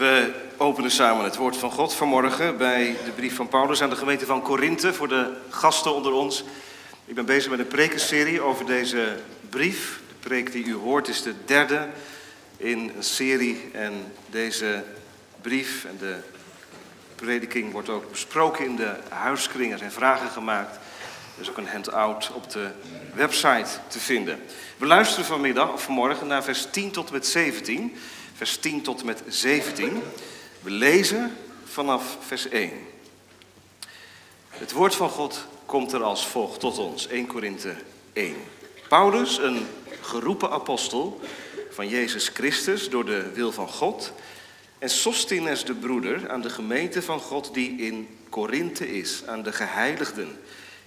We openen samen het woord van God vanmorgen bij de brief van Paulus aan de gemeente van Korinthe voor de gasten onder ons. Ik ben bezig met een prekenserie over deze brief. De preek die u hoort is de derde in een serie en deze brief en de prediking wordt ook besproken in de huiskring. Er zijn vragen gemaakt. Er is ook een handout op de website te vinden. We luisteren vanmiddag of vanmorgen naar vers 10 tot en met 17 vers 10 tot met 17. We lezen vanaf vers 1. Het woord van God komt er als volgt tot ons, 1 Korinthe 1. Paulus, een geroepen apostel van Jezus Christus door de wil van God, en Sostines de broeder aan de gemeente van God die in Korinthe is, aan de geheiligden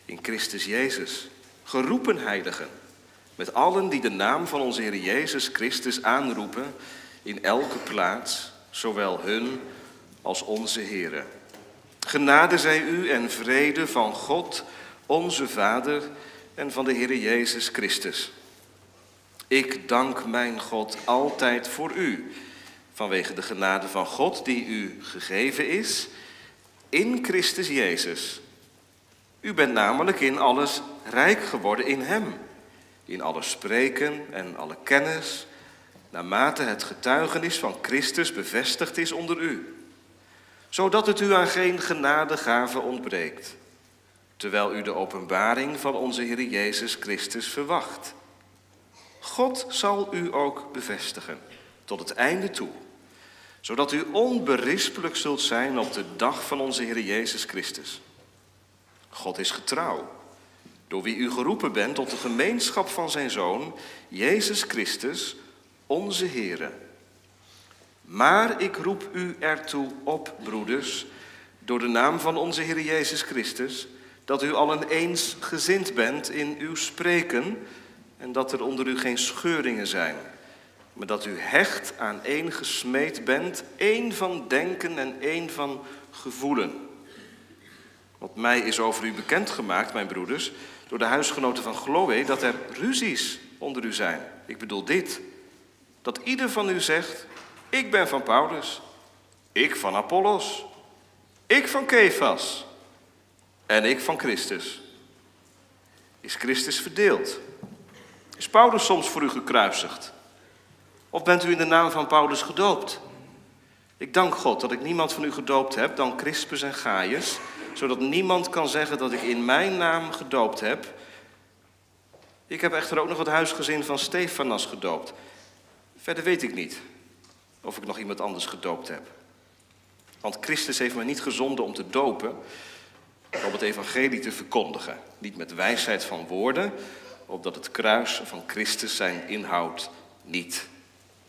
in Christus Jezus, geroepen heiligen, met allen die de naam van onze Heer Jezus Christus aanroepen in elke plaats, zowel hun als onze Here. Genade zij u en vrede van God, onze Vader en van de Heer Jezus Christus. Ik dank mijn God altijd voor u, vanwege de genade van God die u gegeven is in Christus Jezus. U bent namelijk in alles rijk geworden in Hem, in alle spreken en alle kennis naarmate het getuigenis van Christus bevestigd is onder u, zodat het u aan geen genadegave ontbreekt, terwijl u de openbaring van onze Heer Jezus Christus verwacht. God zal u ook bevestigen tot het einde toe, zodat u onberispelijk zult zijn op de dag van onze Heer Jezus Christus. God is getrouw, door wie u geroepen bent tot de gemeenschap van zijn Zoon, Jezus Christus, onze Heere. Maar ik roep u ertoe op, broeders, door de naam van onze Heer Jezus Christus, dat u allen eens gezind bent in uw spreken en dat er onder u geen scheuringen zijn, maar dat u hecht aan één gesmeed bent, één van denken en één van gevoelen. Wat mij is over u bekendgemaakt, mijn broeders, door de huisgenoten van Chloe, dat er ruzies onder u zijn. Ik bedoel dit. Dat ieder van u zegt, ik ben van Paulus, ik van Apollos, ik van Kefas en ik van Christus. Is Christus verdeeld? Is Paulus soms voor u gekruisigd? Of bent u in de naam van Paulus gedoopt? Ik dank God dat ik niemand van u gedoopt heb dan Crispus en Gaius, zodat niemand kan zeggen dat ik in mijn naam gedoopt heb. Ik heb echter ook nog het huisgezin van Stefanas gedoopt. Verder weet ik niet of ik nog iemand anders gedoopt heb. Want Christus heeft mij niet gezonden om te dopen, maar om het evangelie te verkondigen. Niet met wijsheid van woorden, opdat het kruis van Christus zijn inhoud niet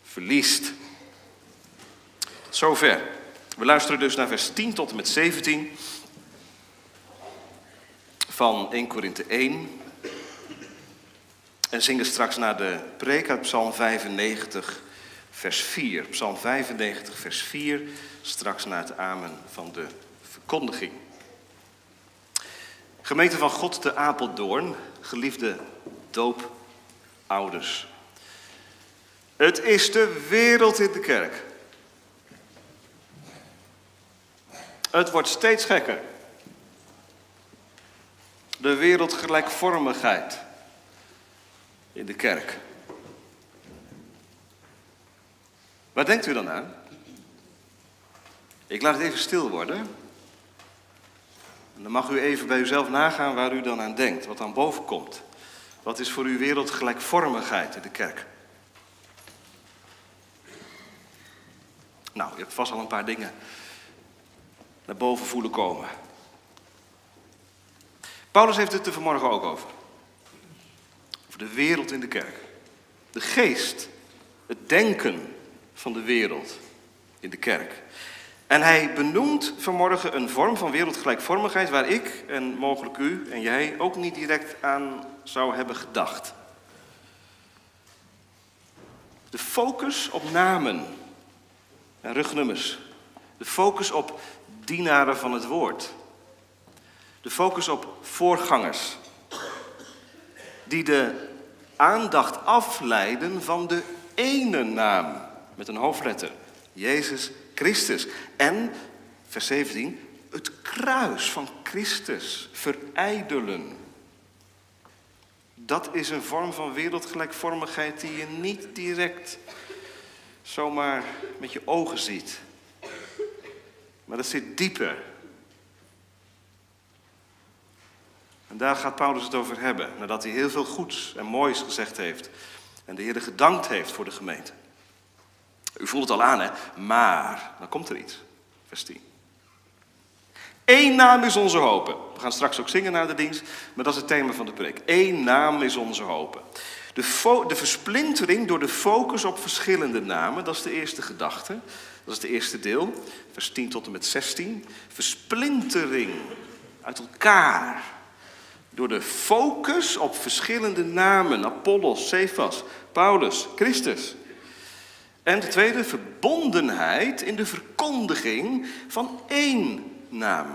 verliest. Zover. We luisteren dus naar vers 10 tot en met 17 van 1 Korinthe 1. En zingen straks naar de preek uit Psalm 95, vers 4. Psalm 95, vers 4, straks naar het amen van de verkondiging. Gemeente van God te Apeldoorn, geliefde doopouders. Het is de wereld in de kerk. Het wordt steeds gekker. De wereldgelijkvormigheid in de kerk. Waar denkt u dan aan? Ik laat het even stil worden. En dan mag u even bij uzelf nagaan waar u dan aan denkt, wat aan boven komt. Wat is voor uw wereld gelijkvormigheid in de kerk? Nou, je hebt vast al een paar dingen naar boven voelen komen. Paulus heeft het er vanmorgen ook over de wereld in de kerk. De geest, het denken van de wereld in de kerk. En hij benoemt vanmorgen een vorm van wereldgelijkvormigheid waar ik en mogelijk u en jij ook niet direct aan zou hebben gedacht. De focus op namen en rugnummers. De focus op dienaren van het woord. De focus op voorgangers die de aandacht afleiden van de ene naam met een hoofdletter, Jezus Christus. En, vers 17, het kruis van Christus verijdelen. Dat is een vorm van wereldgelijkvormigheid die je niet direct zomaar met je ogen ziet. Maar dat zit dieper. En daar gaat Paulus het over hebben, nadat hij heel veel goeds en moois gezegd heeft. En de Heer gedankt heeft voor de gemeente. U voelt het al aan, hè? Maar, dan komt er iets. Vers 10. Eén naam is onze hoop. We gaan straks ook zingen na de dienst, maar dat is het thema van de preek. Eén naam is onze hoop. De, de versplintering door de focus op verschillende namen, dat is de eerste gedachte. Dat is het eerste deel, vers 10 tot en met 16. Versplintering uit elkaar. Door de focus op verschillende namen. Apollos, Cephas, Paulus, Christus. En de tweede, verbondenheid in de verkondiging van één naam.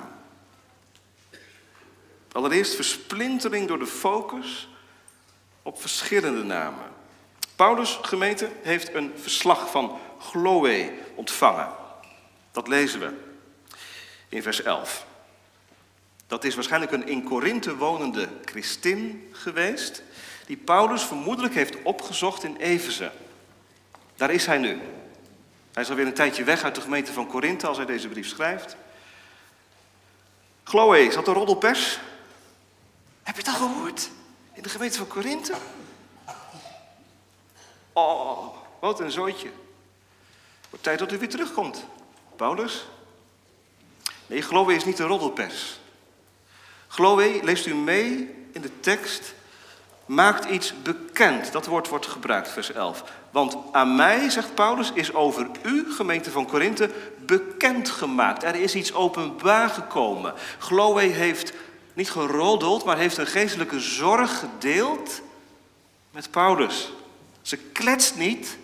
Allereerst versplintering door de focus op verschillende namen. Paulus, gemeente, heeft een verslag van Chloe ontvangen. Dat lezen we in vers 11. Dat is waarschijnlijk een in Korinthe wonende christin geweest, die Paulus vermoedelijk heeft opgezocht in Efeze. Daar is hij nu. Hij is alweer een tijdje weg uit de gemeente van Korinthe als hij deze brief schrijft. Chloe, dat een roddelpers? Heb je dat gehoord? In de gemeente van Korinthe? Oh, wat een zooitje. Wordt tijd dat u weer terugkomt. Paulus? Nee, Chloe is niet een roddelpers. Chloe, leest u mee in de tekst, maakt iets bekend. Dat woord wordt gebruikt, vers 11. Want aan mij, zegt Paulus, is over u, gemeente van Korinthe, bekend gemaakt. Er is iets openbaar gekomen. Chloe heeft niet geroddeld, maar heeft een geestelijke zorg gedeeld met Paulus. Ze kletst niet.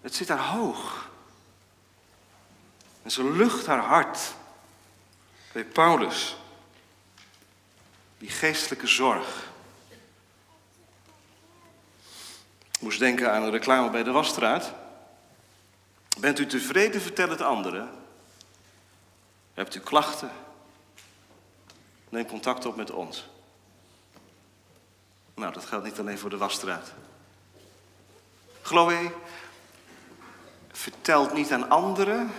Het zit haar hoog. En ze lucht haar hart bij Paulus. Die geestelijke zorg. Moest denken aan een reclame bij de Wasstraat. Bent u tevreden, vertel het anderen. Hebt u klachten? Neem contact op met ons. Nou, dat geldt niet alleen voor de wasstraat. Chloe vertelt niet aan anderen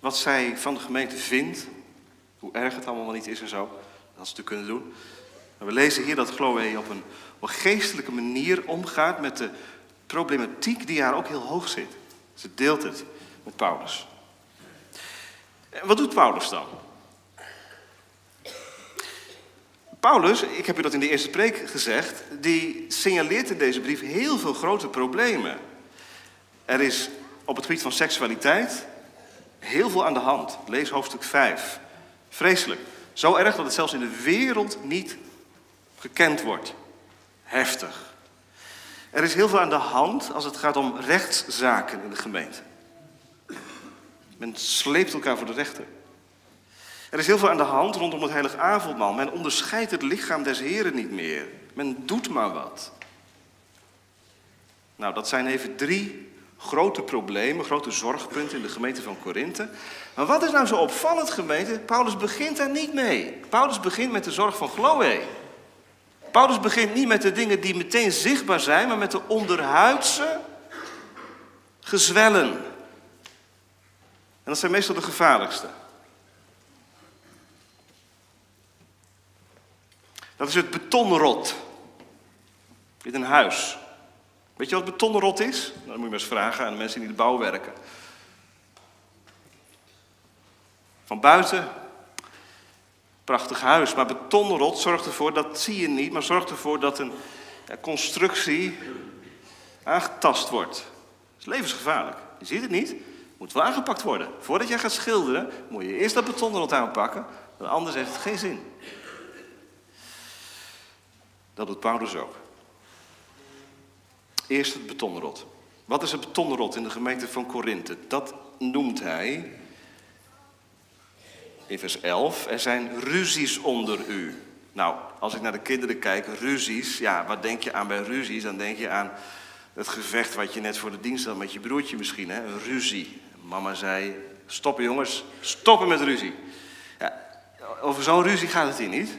wat zij van de gemeente vindt, hoe erg het allemaal niet is en zo. Dat ze het kunnen doen. We lezen hier dat Chloe op een, op een geestelijke manier omgaat met de problematiek die haar ook heel hoog zit. Ze deelt het met Paulus. En wat doet Paulus dan? Paulus, ik heb u dat in de eerste preek gezegd, die signaleert in deze brief heel veel grote problemen. Er is op het gebied van seksualiteit heel veel aan de hand. Lees hoofdstuk 5. Vreselijk. Zo erg dat het zelfs in de wereld niet gekend wordt. Heftig. Er is heel veel aan de hand als het gaat om rechtszaken in de gemeente. Men sleept elkaar voor de rechter. Er is heel veel aan de hand rondom het heilig avondmaal. Men onderscheidt het lichaam des Heren niet meer. Men doet maar wat. Nou, dat zijn even drie grote problemen, grote zorgpunten in de gemeente van Korinthe. Maar wat is nou zo opvallend, gemeente? Paulus begint daar niet mee. Paulus begint met de zorg van Chloe. Paulus begint niet met de dingen die meteen zichtbaar zijn, maar met de onderhuidse gezwellen. En dat zijn meestal de gevaarlijkste. Dat is het betonrot in een huis. Weet je wat betonrot is? Nou, dan moet je maar eens vragen aan de mensen die de bouw werken. Van buiten, prachtig huis, maar betonrot zorgt ervoor, dat zie je niet, maar zorgt ervoor dat een constructie aangetast wordt. Dat is levensgevaarlijk. Je ziet het niet, moet wel aangepakt worden. Voordat jij gaat schilderen, moet je eerst dat betonrot aanpakken, want anders heeft het geen zin. Dat doet Paulus ook. Eerst het betonrot. Wat is het betonrot in de gemeente van Korinthe? Dat noemt hij in vers 11. Er zijn ruzies onder u. Nou, als ik naar de kinderen kijk, ruzies. Ja, wat denk je aan bij ruzies? Dan denk je aan Het gevecht wat je net voor de dienst had met je broertje misschien, hè? een ruzie. Mama zei, stoppen jongens, stoppen met ruzie. Ja, over zo'n ruzie gaat het hier niet.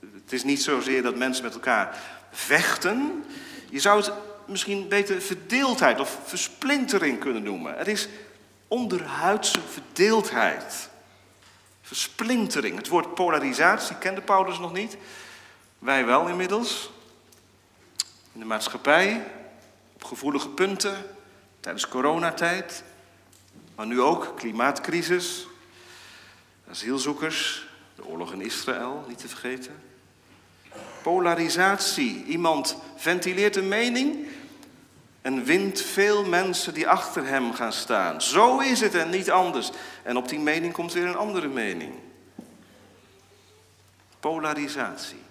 Het is niet zozeer dat mensen met elkaar vechten. Je zou het misschien beter verdeeldheid of versplintering kunnen noemen. Het is onderhuidse verdeeldheid. Versplintering. Het woord polarisatie kende Paulus nog niet. Wij wel inmiddels. In de maatschappij, op gevoelige punten, tijdens coronatijd, maar nu ook klimaatcrisis, asielzoekers, de oorlog in Israël, niet te vergeten. Polarisatie. Iemand ventileert een mening en wint veel mensen die achter hem gaan staan. Zo is het en niet anders. En op die mening komt weer een andere mening. Polarisatie.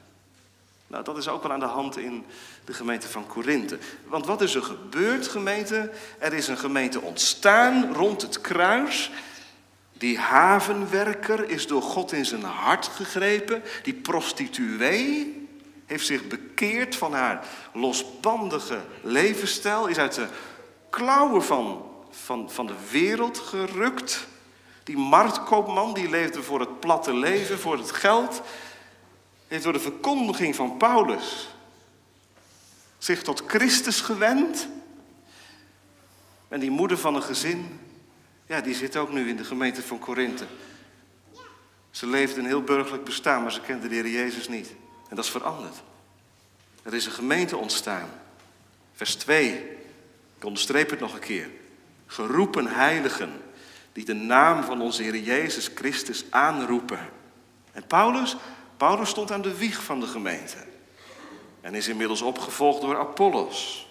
Nou, dat is ook wel aan de hand in de gemeente van Korinthe. Want wat is er gebeurd, gemeente? Er is een gemeente ontstaan rond het kruis. Die havenwerker is door God in zijn hart gegrepen. Die prostituee heeft zich bekeerd van haar losbandige levensstijl, is uit de klauwen van, van, van de wereld gerukt. Die marktkoopman die leefde voor het platte leven, voor het geld, heeft door de verkondiging van Paulus zich tot Christus gewend. En die moeder van een gezin, ja, die zit ook nu in de gemeente van Korinthe. Ze leefde een heel burgerlijk bestaan, maar ze kende de Heer Jezus niet. En dat is veranderd. Er is een gemeente ontstaan. Vers 2. Ik onderstreep het nog een keer. Geroepen heiligen die de naam van onze Heer Jezus Christus aanroepen. En Paulus, Paulus stond aan de wieg van de gemeente. En is inmiddels opgevolgd door Apollos.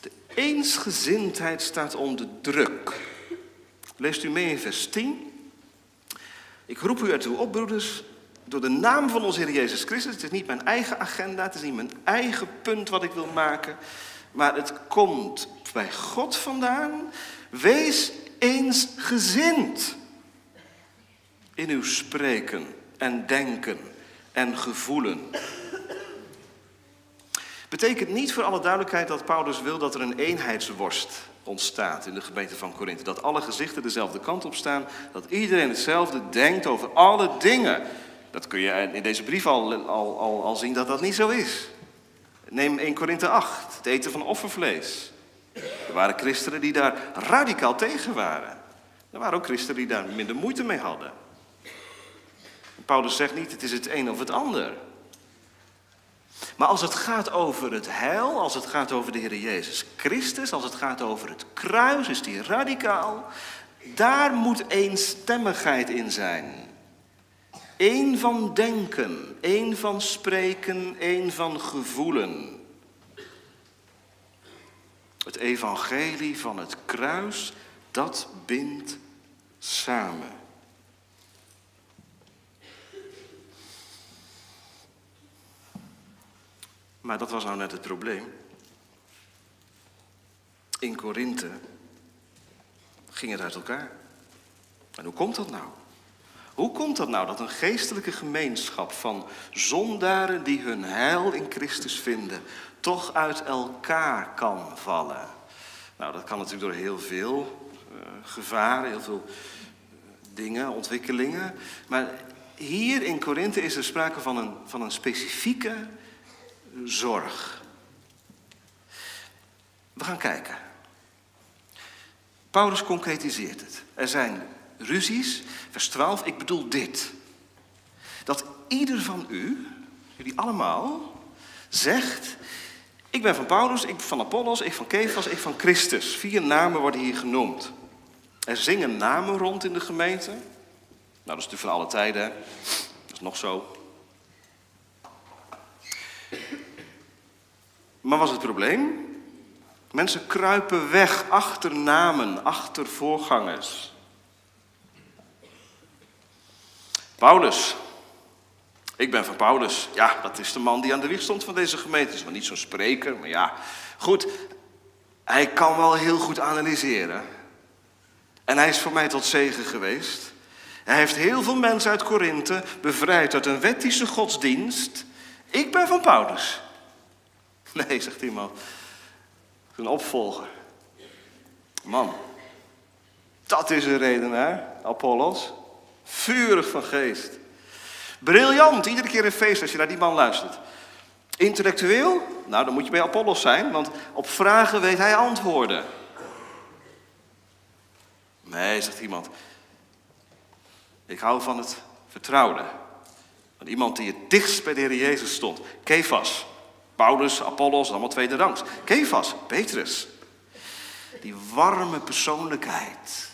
De eensgezindheid staat onder druk. Leest u mee in vers 10. Ik roep u ertoe op, broeders, door de naam van onze Heer Jezus Christus. Het is niet mijn eigen agenda, het is niet mijn eigen punt wat ik wil maken. Maar het komt bij God vandaan. Wees eens gezind in uw spreken en denken en gevoelen. Betekent niet voor alle duidelijkheid dat Paulus wil dat er een eenheidsworst ontstaat in de gemeente van Korinthe. Dat alle gezichten dezelfde kant op staan. Dat iedereen hetzelfde denkt over alle dingen. Dat kun je in deze brief al, al, al, al zien dat dat niet zo is. Neem 1 Korinthe 8, het eten van offervlees. Er waren christenen die daar radicaal tegen waren. Er waren ook christenen die daar minder moeite mee hadden. Paulus zegt niet, het is het een of het ander. Maar als het gaat over het heil, als het gaat over de Heer Jezus Christus, als het gaat over het kruis, is die radicaal. Daar moet eenstemmigheid in zijn. Eén van denken, één van spreken, één van gevoelen. Het evangelie van het kruis, dat bindt samen. Maar dat was nou net het probleem. In Korinthe ging het uit elkaar. En hoe komt dat nou? Hoe komt dat nou dat een geestelijke gemeenschap van zondaren die hun heil in Christus vinden, toch uit elkaar kan vallen? Nou, dat kan natuurlijk door heel veel uh, gevaren, heel veel uh, dingen, ontwikkelingen. Maar hier in Korinthe is er sprake van een, van een specifieke zorg. We gaan kijken. Paulus concretiseert het. Er zijn ruzies. Vers 12, ik bedoel dit. Dat ieder van u, jullie allemaal, zegt... Ik ben van Paulus, ik van Apollos, ik van Kefas, ik van Christus. Vier namen worden hier genoemd. Er zingen namen rond in de gemeente. Nou, dat is natuurlijk van alle tijden. Dat is nog zo. Maar was het probleem? Mensen kruipen weg achter namen, achter voorgangers. Paulus. Ik ben van Paulus. Ja, dat is de man die aan de wieg stond van deze gemeente. Is wel niet zo'n spreker, maar ja. Goed, hij kan wel heel goed analyseren. En hij is voor mij tot zegen geweest. Hij heeft heel veel mensen uit Korinthe bevrijd uit een wettische godsdienst. Ik ben van Paulus. Nee, zegt iemand. Een opvolger. Man, dat is een redenaar, Apollos. Vurig van geest. Briljant, iedere keer een feest als je naar die man luistert. Intellectueel? Nou, dan moet je bij Apollos zijn, want op vragen weet hij antwoorden. Nee, zegt iemand. Ik hou van het vertrouwde. Van iemand die het dichtst bij de Heer Jezus stond. Kefas. Paulus, Apollos, allemaal tweede rangs. Kefas, Petrus. Die warme persoonlijkheid.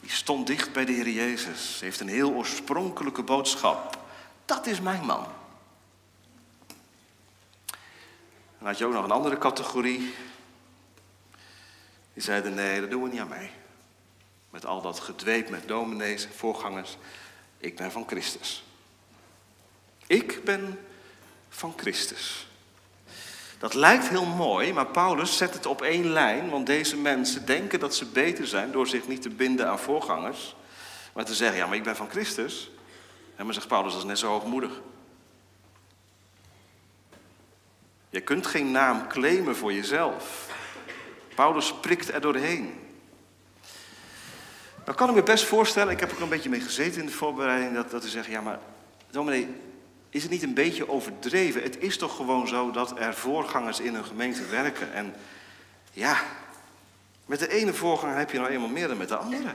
Die stond dicht bij de Heer Jezus. Ze heeft een heel oorspronkelijke boodschap. Dat is mijn man. Dan had je ook nog een andere categorie. Die zeiden, nee, dat doen we niet aan mij. Met al dat gedweep met dominees, voorgangers. Ik ben van Christus. Ik ben van Christus. Dat lijkt heel mooi, maar Paulus zet het op één lijn, want deze mensen denken dat ze beter zijn door zich niet te binden aan voorgangers, maar te zeggen, ja, maar ik ben van Christus. En maar zegt Paulus, dat is net zo hoogmoedig. Je kunt geen naam claimen voor jezelf. Paulus prikt er doorheen. Dan kan ik me best voorstellen, ik heb er een beetje mee gezeten in de voorbereiding, dat, dat zeggen, ja maar dominee, is het niet een beetje overdreven? Het is toch gewoon zo dat er voorgangers in een gemeente werken. En ja, met de ene voorganger heb je nou eenmaal meer dan met de andere.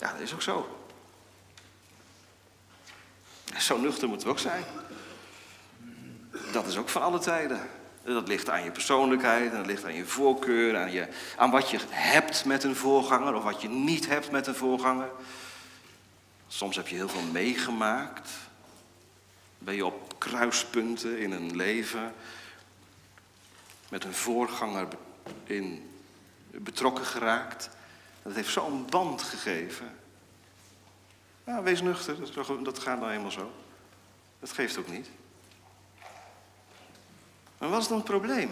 Ja, dat is ook zo. Zo nuchter moeten we ook zijn. Dat is ook van alle tijden. Dat ligt aan je persoonlijkheid, dat ligt aan je voorkeur, aan, je, aan wat je hebt met een voorganger of wat je niet hebt met een voorganger. Soms heb je heel veel meegemaakt. Ben je op kruispunten in een leven met een voorganger in betrokken geraakt. Dat heeft zo'n band gegeven. Ja, wees nuchter, dat gaat nou eenmaal zo. Dat geeft ook niet. Maar wat is dan het probleem?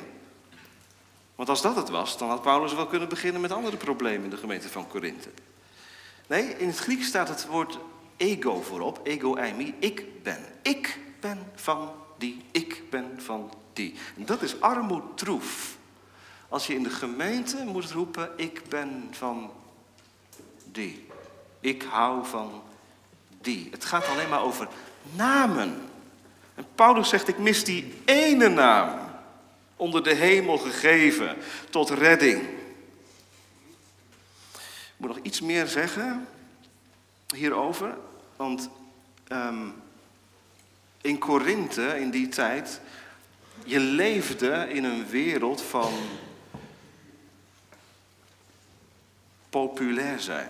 Want als dat het was, dan had Paulus wel kunnen beginnen met andere problemen in de gemeente van Korinthe. Nee, in het Grieks staat het woord ego voorop, ego eimi, ik ben. Ik ben van die, ik ben van die. En dat is armoedtroef. Als je in de gemeente moet roepen, ik ben van die. Ik hou van die. Het gaat alleen maar over namen. En Paulus zegt, ik mis die ene naam onder de hemel gegeven tot redding. Ik moet nog iets meer zeggen hierover, want um, in Korinthe in die tijd, je leefde in een wereld van populair zijn.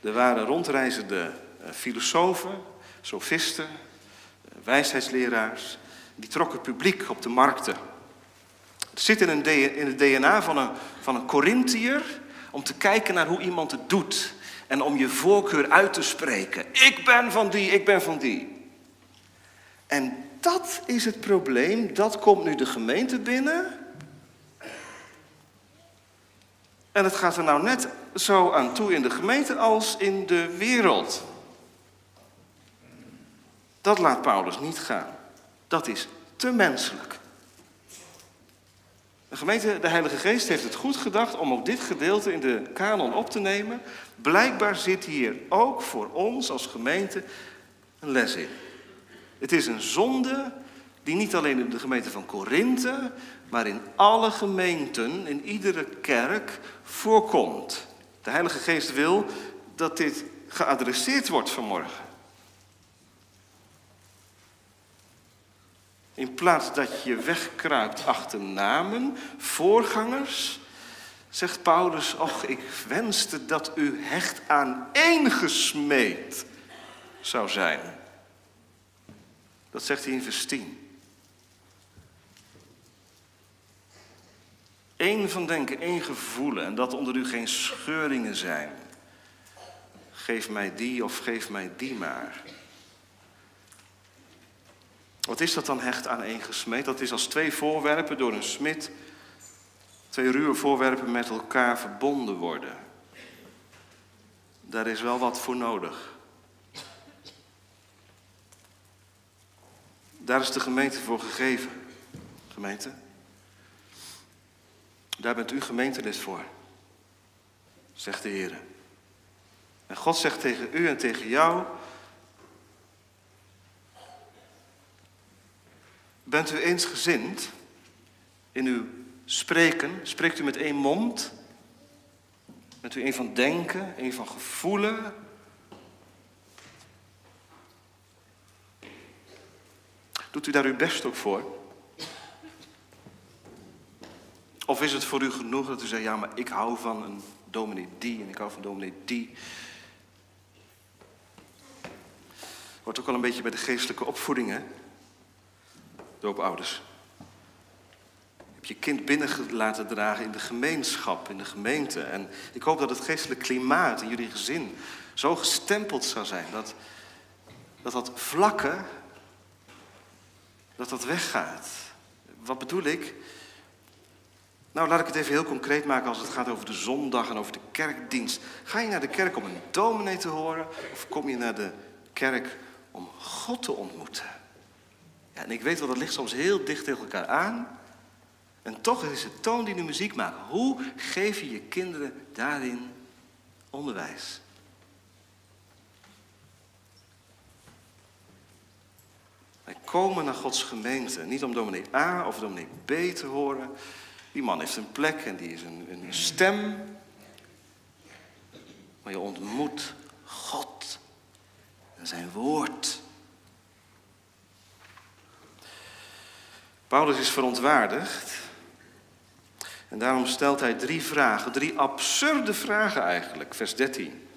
Er waren rondreizende eh, filosofen, sofisten, wijsheidsleraars. Die trokken publiek op de markten. Het zit in, een, in het DNA van een, van een om te kijken naar hoe iemand het doet. En om je voorkeur uit te spreken. Ik ben van die, ik ben van die. En dat is het probleem. Dat komt nu de gemeente binnen. En het gaat er nou net zo aan toe in de gemeente als in de wereld. Dat laat Paulus niet gaan. Dat is te menselijk. De gemeente, de Heilige Geest heeft het goed gedacht om ook dit gedeelte in de kanon op te nemen. Blijkbaar zit hier ook voor ons als gemeente een les in. Het is een zonde die niet alleen in de gemeente van Korinthe, maar in alle gemeenten, in iedere kerk voorkomt. De Heilige Geest wil dat dit geadresseerd wordt vanmorgen. In plaats dat je wegkruipt achter namen, voorgangers, zegt Paulus, och, ik wenste dat u hecht aan één gesmeed zou zijn. Dat zegt hij in vers 10. Eén van denken, één gevoelen en dat onder u geen scheuringen zijn. Geef mij die of geef mij die maar. Wat is dat dan hecht aan één gesmeed? Dat is als twee voorwerpen door een smid, twee ruwe voorwerpen met elkaar verbonden worden. Daar is wel wat voor nodig. Daar is de gemeente voor gegeven. Gemeente, daar bent u gemeentelid voor, zegt de Heer. En God zegt tegen u en tegen jou, bent u eensgezind in uw spreken? Spreekt u met één mond? Bent u één van denken, één van gevoelen? Doet u daar uw best ook voor? Of is het voor u genoeg dat u zegt, ja, maar ik hou van een dominee die en ik hou van dominee die. Wordt ook al een beetje bij de geestelijke opvoeding, hè? Doopouders. Heb je kind binnen laten dragen in de gemeenschap, in de gemeente. En ik hoop dat het geestelijk klimaat in jullie gezin zo gestempeld zou zijn dat dat, dat vlakke, dat dat weggaat. Wat bedoel ik? Nou, laat ik het even heel concreet maken als het gaat over de zondag en over de kerkdienst. Ga je naar de kerk om een dominee te horen of kom je naar de kerk om God te ontmoeten? En ik weet wel, dat ligt soms heel dicht tegen elkaar aan. En toch is het toon die de muziek maakt. Hoe geef je je kinderen daarin onderwijs? Wij komen naar Gods gemeente, niet om dominee A of dominee B te horen, die man heeft een plek en die is een, een stem. Maar je ontmoet God en zijn woord. Paulus is verontwaardigd. En daarom stelt hij drie vragen, drie absurde vragen eigenlijk, vers 13.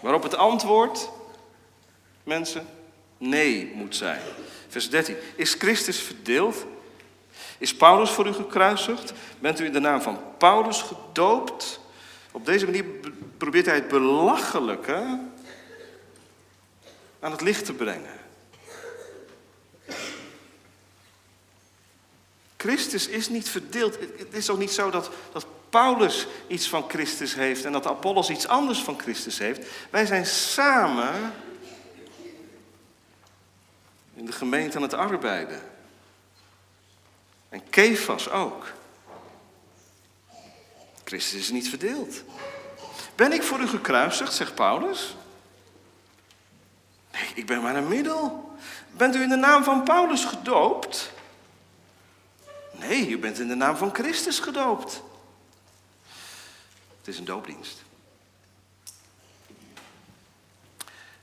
Waarop het antwoord, mensen, nee moet zijn. Vers 13. Is Christus verdeeld? Is Paulus voor u gekruisigd? Bent u in de naam van Paulus gedoopt? Op deze manier probeert hij het belachelijke aan het licht te brengen. Christus is niet verdeeld. Het is ook niet zo dat, dat Paulus iets van Christus heeft en dat Apollos iets anders van Christus heeft. Wij zijn samen in de gemeente aan het arbeiden. En Kefas ook. Christus is niet verdeeld. Ben ik voor u gekruisigd, zegt Paulus? Nee, ik ben maar een middel. Bent u in de naam van Paulus gedoopt? Nee, u bent in de naam van Christus gedoopt. Het is een doopdienst.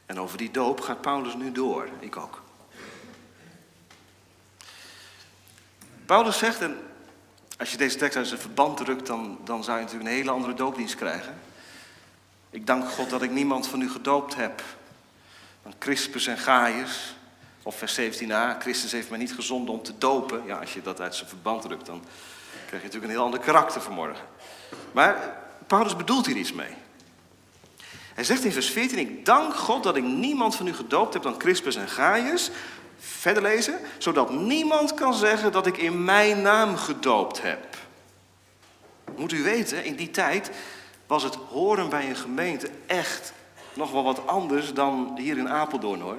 En over die doop gaat Paulus nu door, ik ook. Paulus zegt, en als je deze tekst uit zijn verband drukt, dan, dan zou je natuurlijk een hele andere doopdienst krijgen. Ik dank God dat ik niemand van u gedoopt heb. Van Crispus en Gaius, of vers 17a, Christus heeft mij niet gezonden om te dopen. Ja, als je dat uit zijn verband drukt, dan krijg je natuurlijk een heel ander karakter vanmorgen. Maar Paulus bedoelt hier iets mee. Hij zegt in vers 14, ik dank God dat ik niemand van u gedoopt heb dan Crispus en Gaius, Verder lezen, zodat niemand kan zeggen dat ik in mijn naam gedoopt heb. Moet u weten, in die tijd was het horen bij een gemeente echt nog wel wat anders dan hier in Apeldoorn hoor.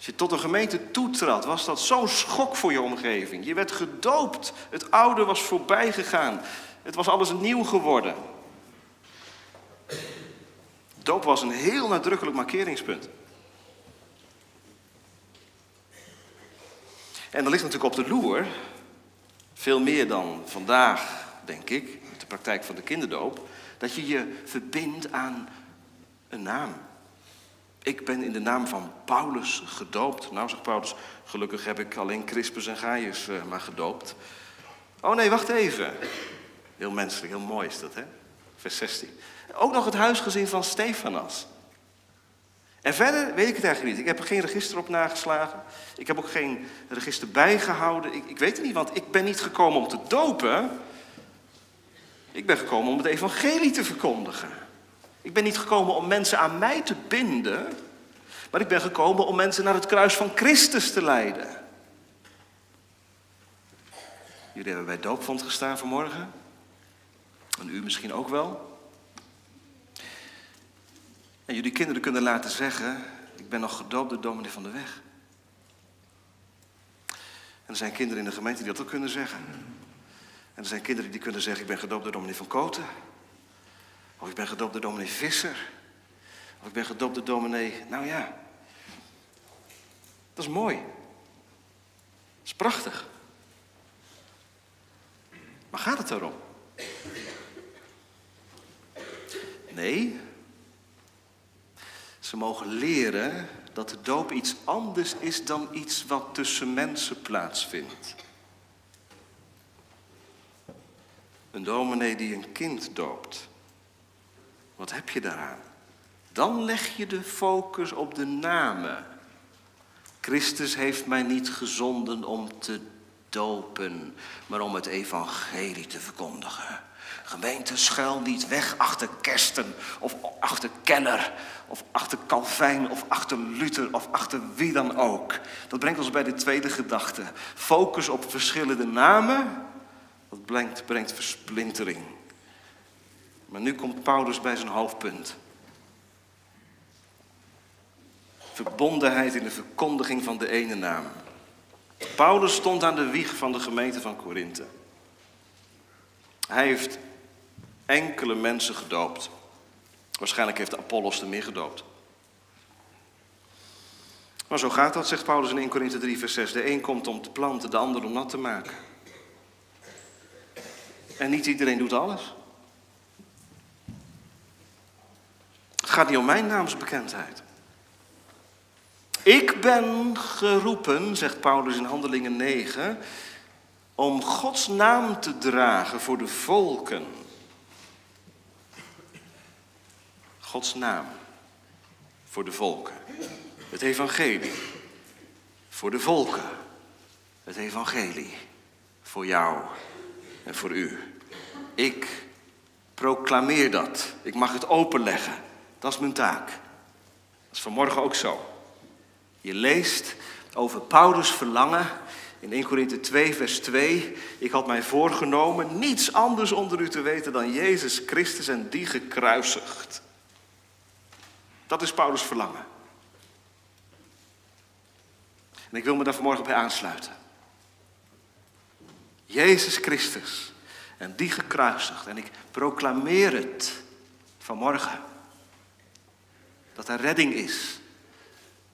Als je tot een gemeente toetrad, was dat zo'n schok voor je omgeving. Je werd gedoopt. Het oude was voorbij gegaan. Het was alles nieuw geworden. Doop was een heel nadrukkelijk markeringspunt. En er ligt natuurlijk op de loer, veel meer dan vandaag, denk ik, met de praktijk van de kinderdoop, dat je je verbindt aan een naam. Ik ben in de naam van Paulus gedoopt. Nou, zegt Paulus, gelukkig heb ik alleen Crispus en Gaius uh, maar gedoopt. Oh nee, wacht even. Heel menselijk, heel mooi is dat, hè? Vers 16. Ook nog het huisgezin van Stefanas. En verder weet ik het eigenlijk niet. Ik heb er geen register op nageslagen. Ik heb ook geen register bijgehouden. Ik, ik weet het niet, want ik ben niet gekomen om te dopen. Ik ben gekomen om het evangelie te verkondigen. Ik ben niet gekomen om mensen aan mij te binden. Maar ik ben gekomen om mensen naar het kruis van Christus te leiden. Jullie hebben bij doopvond gestaan vanmorgen. En u misschien ook wel. En jullie kinderen kunnen laten zeggen, ik ben nog gedoopt door dominee van de weg. er zijn kinderen in de gemeente die dat ook kunnen zeggen. En er zijn kinderen die kunnen zeggen, ik ben gedoopt door dominee van Koten. Of ik ben gedoopt door dominee Visser. Of ik ben gedoopt door dominee... Nou ja, dat is mooi. Dat is prachtig. Maar gaat het erom? Nee. Ze mogen leren dat de doop iets anders is dan iets wat tussen mensen plaatsvindt. Een dominee die een kind doopt. Wat heb je daaraan? Dan leg je de focus op de namen. Christus heeft mij niet gezonden om te dopen, maar om het evangelie te verkondigen. Gemeente, schuil niet weg achter Kersten of achter Keller of achter Calvijn of achter Luther of achter wie dan ook. Dat brengt ons bij de tweede gedachte. Focus op verschillende namen, dat brengt, brengt versplintering. Maar nu komt Paulus bij zijn hoofdpunt. Verbondenheid in de verkondiging van de ene naam. Paulus stond aan de wieg van de gemeente van Korinthe. Hij heeft enkele mensen gedoopt. Waarschijnlijk heeft Apollos er meer gedoopt. Maar zo gaat dat, zegt Paulus in 1 Korinthe 3, vers 6. De een komt om te planten, de ander om nat te maken. En niet iedereen doet alles. Gaat niet om mijn naamsbekendheid. Ik ben geroepen, zegt Paulus in Handelingen 9, om Gods naam te dragen voor de volken. Gods naam voor de volken. Het evangelie voor de volken. Het evangelie voor jou en voor u. Ik proclameer dat. Ik mag het openleggen. Dat is mijn taak. Dat is vanmorgen ook zo. Je leest over Paulus' verlangen in 1 Korinthe 2, vers 2. Ik had mij voorgenomen niets anders onder u te weten dan Jezus Christus en die gekruisigd. Dat is Paulus' verlangen. En ik wil me daar vanmorgen bij aansluiten. Jezus Christus en die gekruisigd. En ik proclameer het vanmorgen. Dat er redding is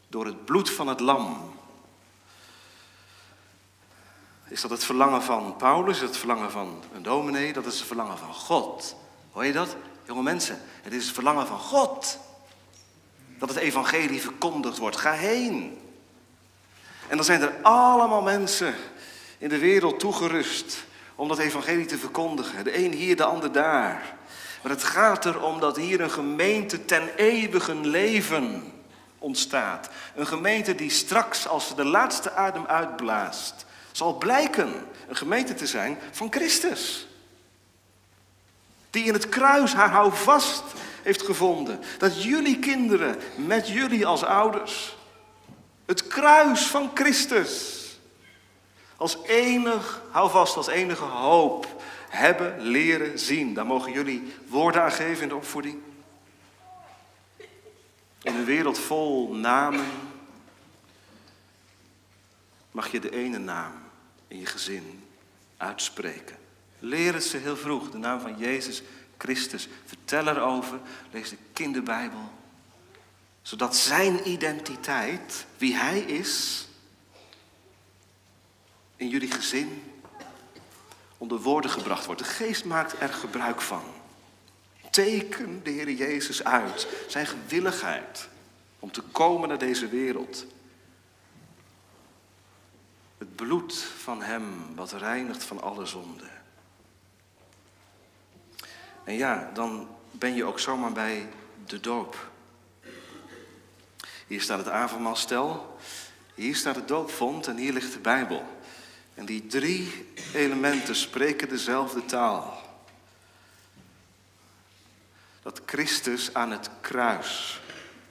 door het bloed van het lam. Is dat het verlangen van Paulus? Is dat het verlangen van een dominee? Dat is het verlangen van God. Hoor je dat? Jonge mensen, het is het verlangen van God. Dat het evangelie verkondigd wordt. Ga heen. En dan zijn er allemaal mensen in de wereld toegerust om dat evangelie te verkondigen. De een hier, de ander daar. Maar het gaat erom dat hier een gemeente ten eeuwigen leven ontstaat. Een gemeente die straks, als ze de laatste adem uitblaast, zal blijken een gemeente te zijn van Christus. Die in het kruis haar houvast heeft gevonden. Dat jullie kinderen met jullie als ouders het kruis van Christus als enig, hou vast, als enige hoop hebben leren zien. Daar mogen jullie woorden aan geven in de opvoeding. In een wereld vol namen mag je de ene naam in je gezin uitspreken. Leer het ze heel vroeg, de naam van Jezus Christus. Vertel erover, lees de kinderbijbel. Zodat zijn identiteit, wie hij is, in jullie gezin onder woorden gebracht wordt. De geest maakt er gebruik van. Teken de Heer Jezus uit, zijn gewilligheid om te komen naar deze wereld. Het bloed van Hem wat reinigt van alle zonde. En ja, dan ben je ook zomaar bij de doop. Hier staat het avondmaalstel, hier staat het doopvond en hier ligt de Bijbel. En die drie elementen spreken dezelfde taal. Dat Christus aan het kruis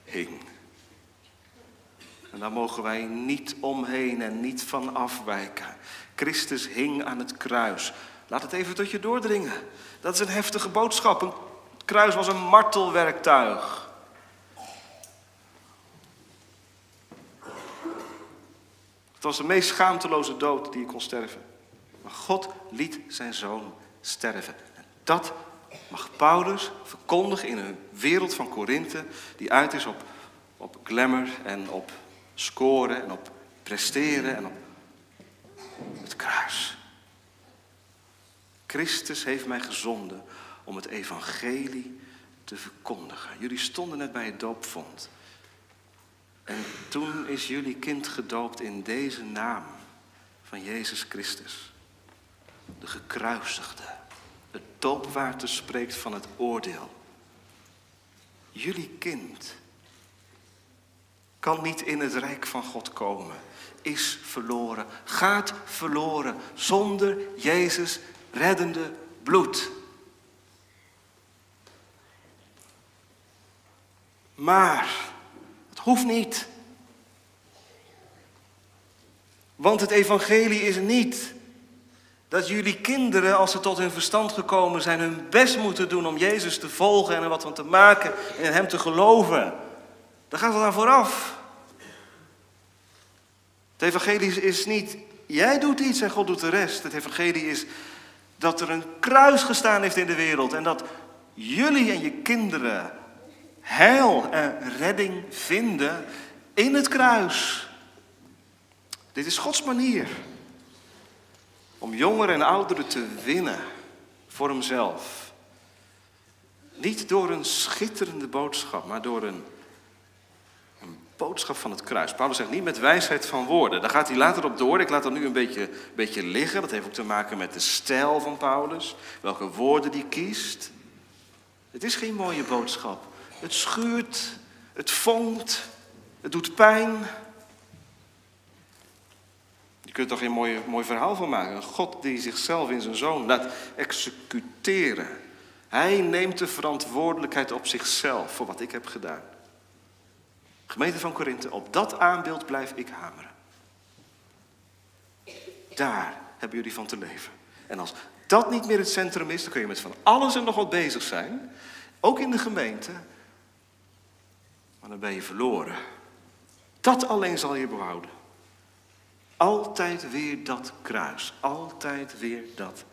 hing. En daar mogen wij niet omheen en niet van afwijken. Christus hing aan het kruis. Laat het even tot je doordringen. Dat is een heftige boodschap. Een kruis was een martelwerktuig. Het was de meest schaamteloze dood die je kon sterven. Maar God liet zijn zoon sterven. En dat mag Paulus verkondigen in een wereld van Korinthe die uit is op, op glamour en op scoren en op presteren en op het kruis. Christus heeft mij gezonden om het evangelie te verkondigen. Jullie stonden net bij het doopvond. En toen is jullie kind gedoopt in deze naam van Jezus Christus. De gekruisigde. Het doopwater spreekt van het oordeel. Jullie kind kan niet in het rijk van God komen. Is verloren, gaat verloren zonder Jezus reddende bloed. Maar hoeft niet. Want het evangelie is niet dat jullie kinderen, als ze tot hun verstand gekomen zijn, hun best moeten doen om Jezus te volgen en er wat van te maken en in Hem te geloven. Daar gaat het aan vooraf. Het evangelie is niet, jij doet iets en God doet de rest. Het evangelie is dat er een kruis gestaan heeft in de wereld en dat jullie en je kinderen heil en redding vinden in het kruis. Dit is Gods manier om jongeren en ouderen te winnen voor Hemzelf. Niet door een schitterende boodschap, maar door een, een boodschap van het kruis. Paulus zegt niet met wijsheid van woorden. Daar gaat hij later op door. Ik laat dat nu een beetje, beetje liggen. Dat heeft ook te maken met de stijl van Paulus. Welke woorden die kiest. Het is geen mooie boodschap. Het schuurt, het vonkt, het doet pijn. Je kunt er toch geen mooi, mooi verhaal van maken. Een God die zichzelf in zijn zoon laat executeren. Hij neemt de verantwoordelijkheid op zichzelf voor wat ik heb gedaan. Gemeente van Korinthe, op dat aanbeeld blijf ik hameren. Daar hebben jullie van te leven. En als dat niet meer het centrum is, dan kun je met van alles en nog wat bezig zijn. Ook in de gemeente. Maar dan ben je verloren. Dat alleen zal je behouden. Altijd weer dat kruis. Altijd weer dat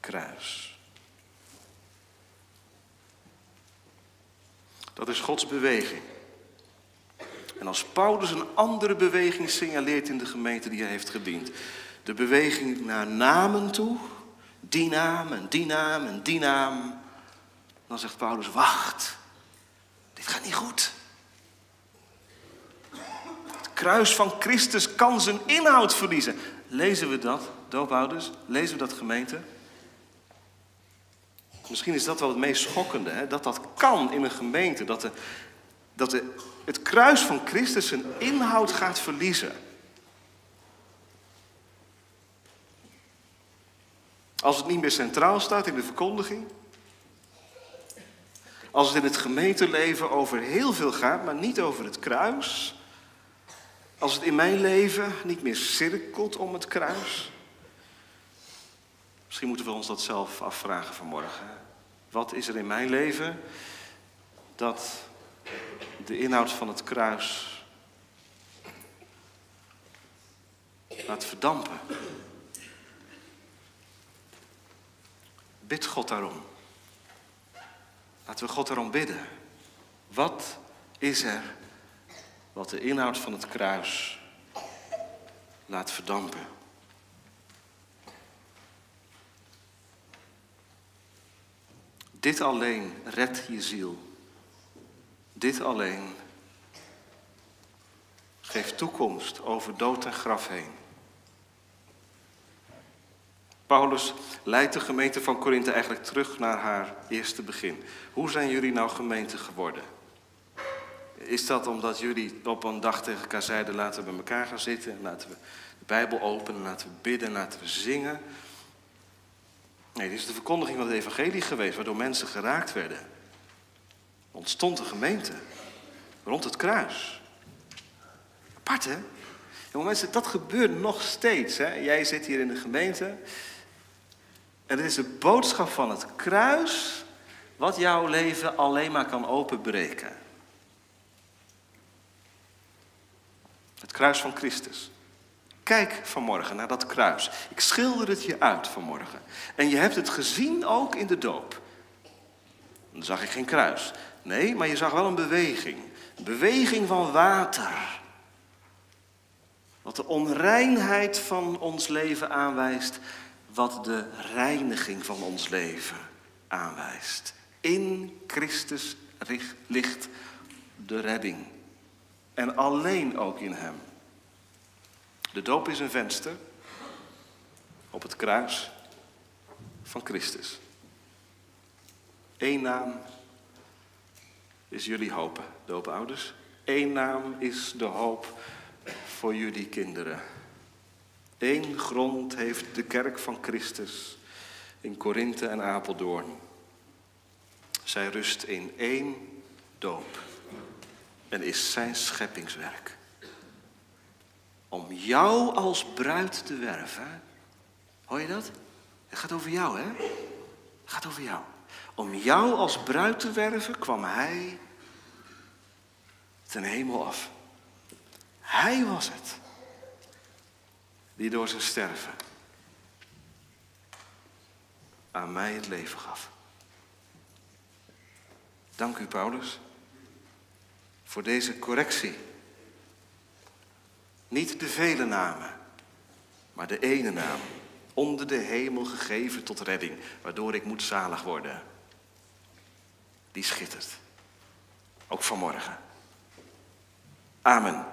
kruis. Dat is Gods beweging. En als Paulus een andere beweging signaleert in de gemeente die hij heeft gediend. De beweging naar namen toe. Die naam en die naam en die naam. Dan zegt Paulus, wacht. Dit gaat niet goed kruis van Christus kan zijn inhoud verliezen. Lezen we dat, doopouders? Lezen we dat, gemeente? Misschien is dat wel het meest schokkende, hè? dat dat kan in een gemeente. Dat, de, dat de, het kruis van Christus zijn inhoud gaat verliezen. Als het niet meer centraal staat in de verkondiging. Als het in het gemeenteleven over heel veel gaat, maar niet over het kruis. Als het in mijn leven niet meer cirkelt om het kruis. Misschien moeten we ons dat zelf afvragen vanmorgen. Wat is er in mijn leven dat de inhoud van het kruis laat verdampen? Bid God daarom. Laten we God daarom bidden. Wat is er wat de inhoud van het kruis laat verdampen. Dit alleen redt je ziel. Dit alleen geeft toekomst over dood en graf heen. Paulus leidt de gemeente van Korinthe eigenlijk terug naar haar eerste begin. Hoe zijn jullie nou gemeente geworden? Is dat omdat jullie op een dag tegen elkaar zeiden: laten we bij elkaar gaan zitten, laten we de Bijbel openen, laten we bidden, laten we zingen? Nee, dit is de verkondiging van het Evangelie geweest, waardoor mensen geraakt werden. Er ontstond een gemeente rond het kruis. Apart, hè? Mensen, dat gebeurt nog steeds. Hè? Jij zit hier in de gemeente. En het is de boodschap van het kruis wat jouw leven alleen maar kan openbreken. Het kruis van Christus. Kijk vanmorgen naar dat kruis. Ik schilder het je uit vanmorgen. En je hebt het gezien ook in de doop. Dan zag ik geen kruis. Nee, maar je zag wel een beweging. Een beweging van water. Wat de onreinheid van ons leven aanwijst. Wat de reiniging van ons leven aanwijst. In Christus ligt de redding. En alleen ook in Hem. De doop is een venster op het kruis van Christus. Eén naam is jullie hoop, doopouders. Eén naam is de hoop voor jullie kinderen. Eén grond heeft de kerk van Christus in Korinthe en Apeldoorn. Zij rust in één doop en is zijn scheppingswerk. Om jou als bruid te werven. Hoor je dat? Het gaat over jou, hè? Het gaat over jou. Om jou als bruid te werven kwam hij ten hemel af. Hij was het die door zijn sterven aan mij het leven gaf. Dank u, Paulus, voor deze correctie. Niet de vele namen, maar de ene naam, onder de hemel gegeven tot redding, waardoor ik moet zalig worden. Die schittert, ook vanmorgen. Amen.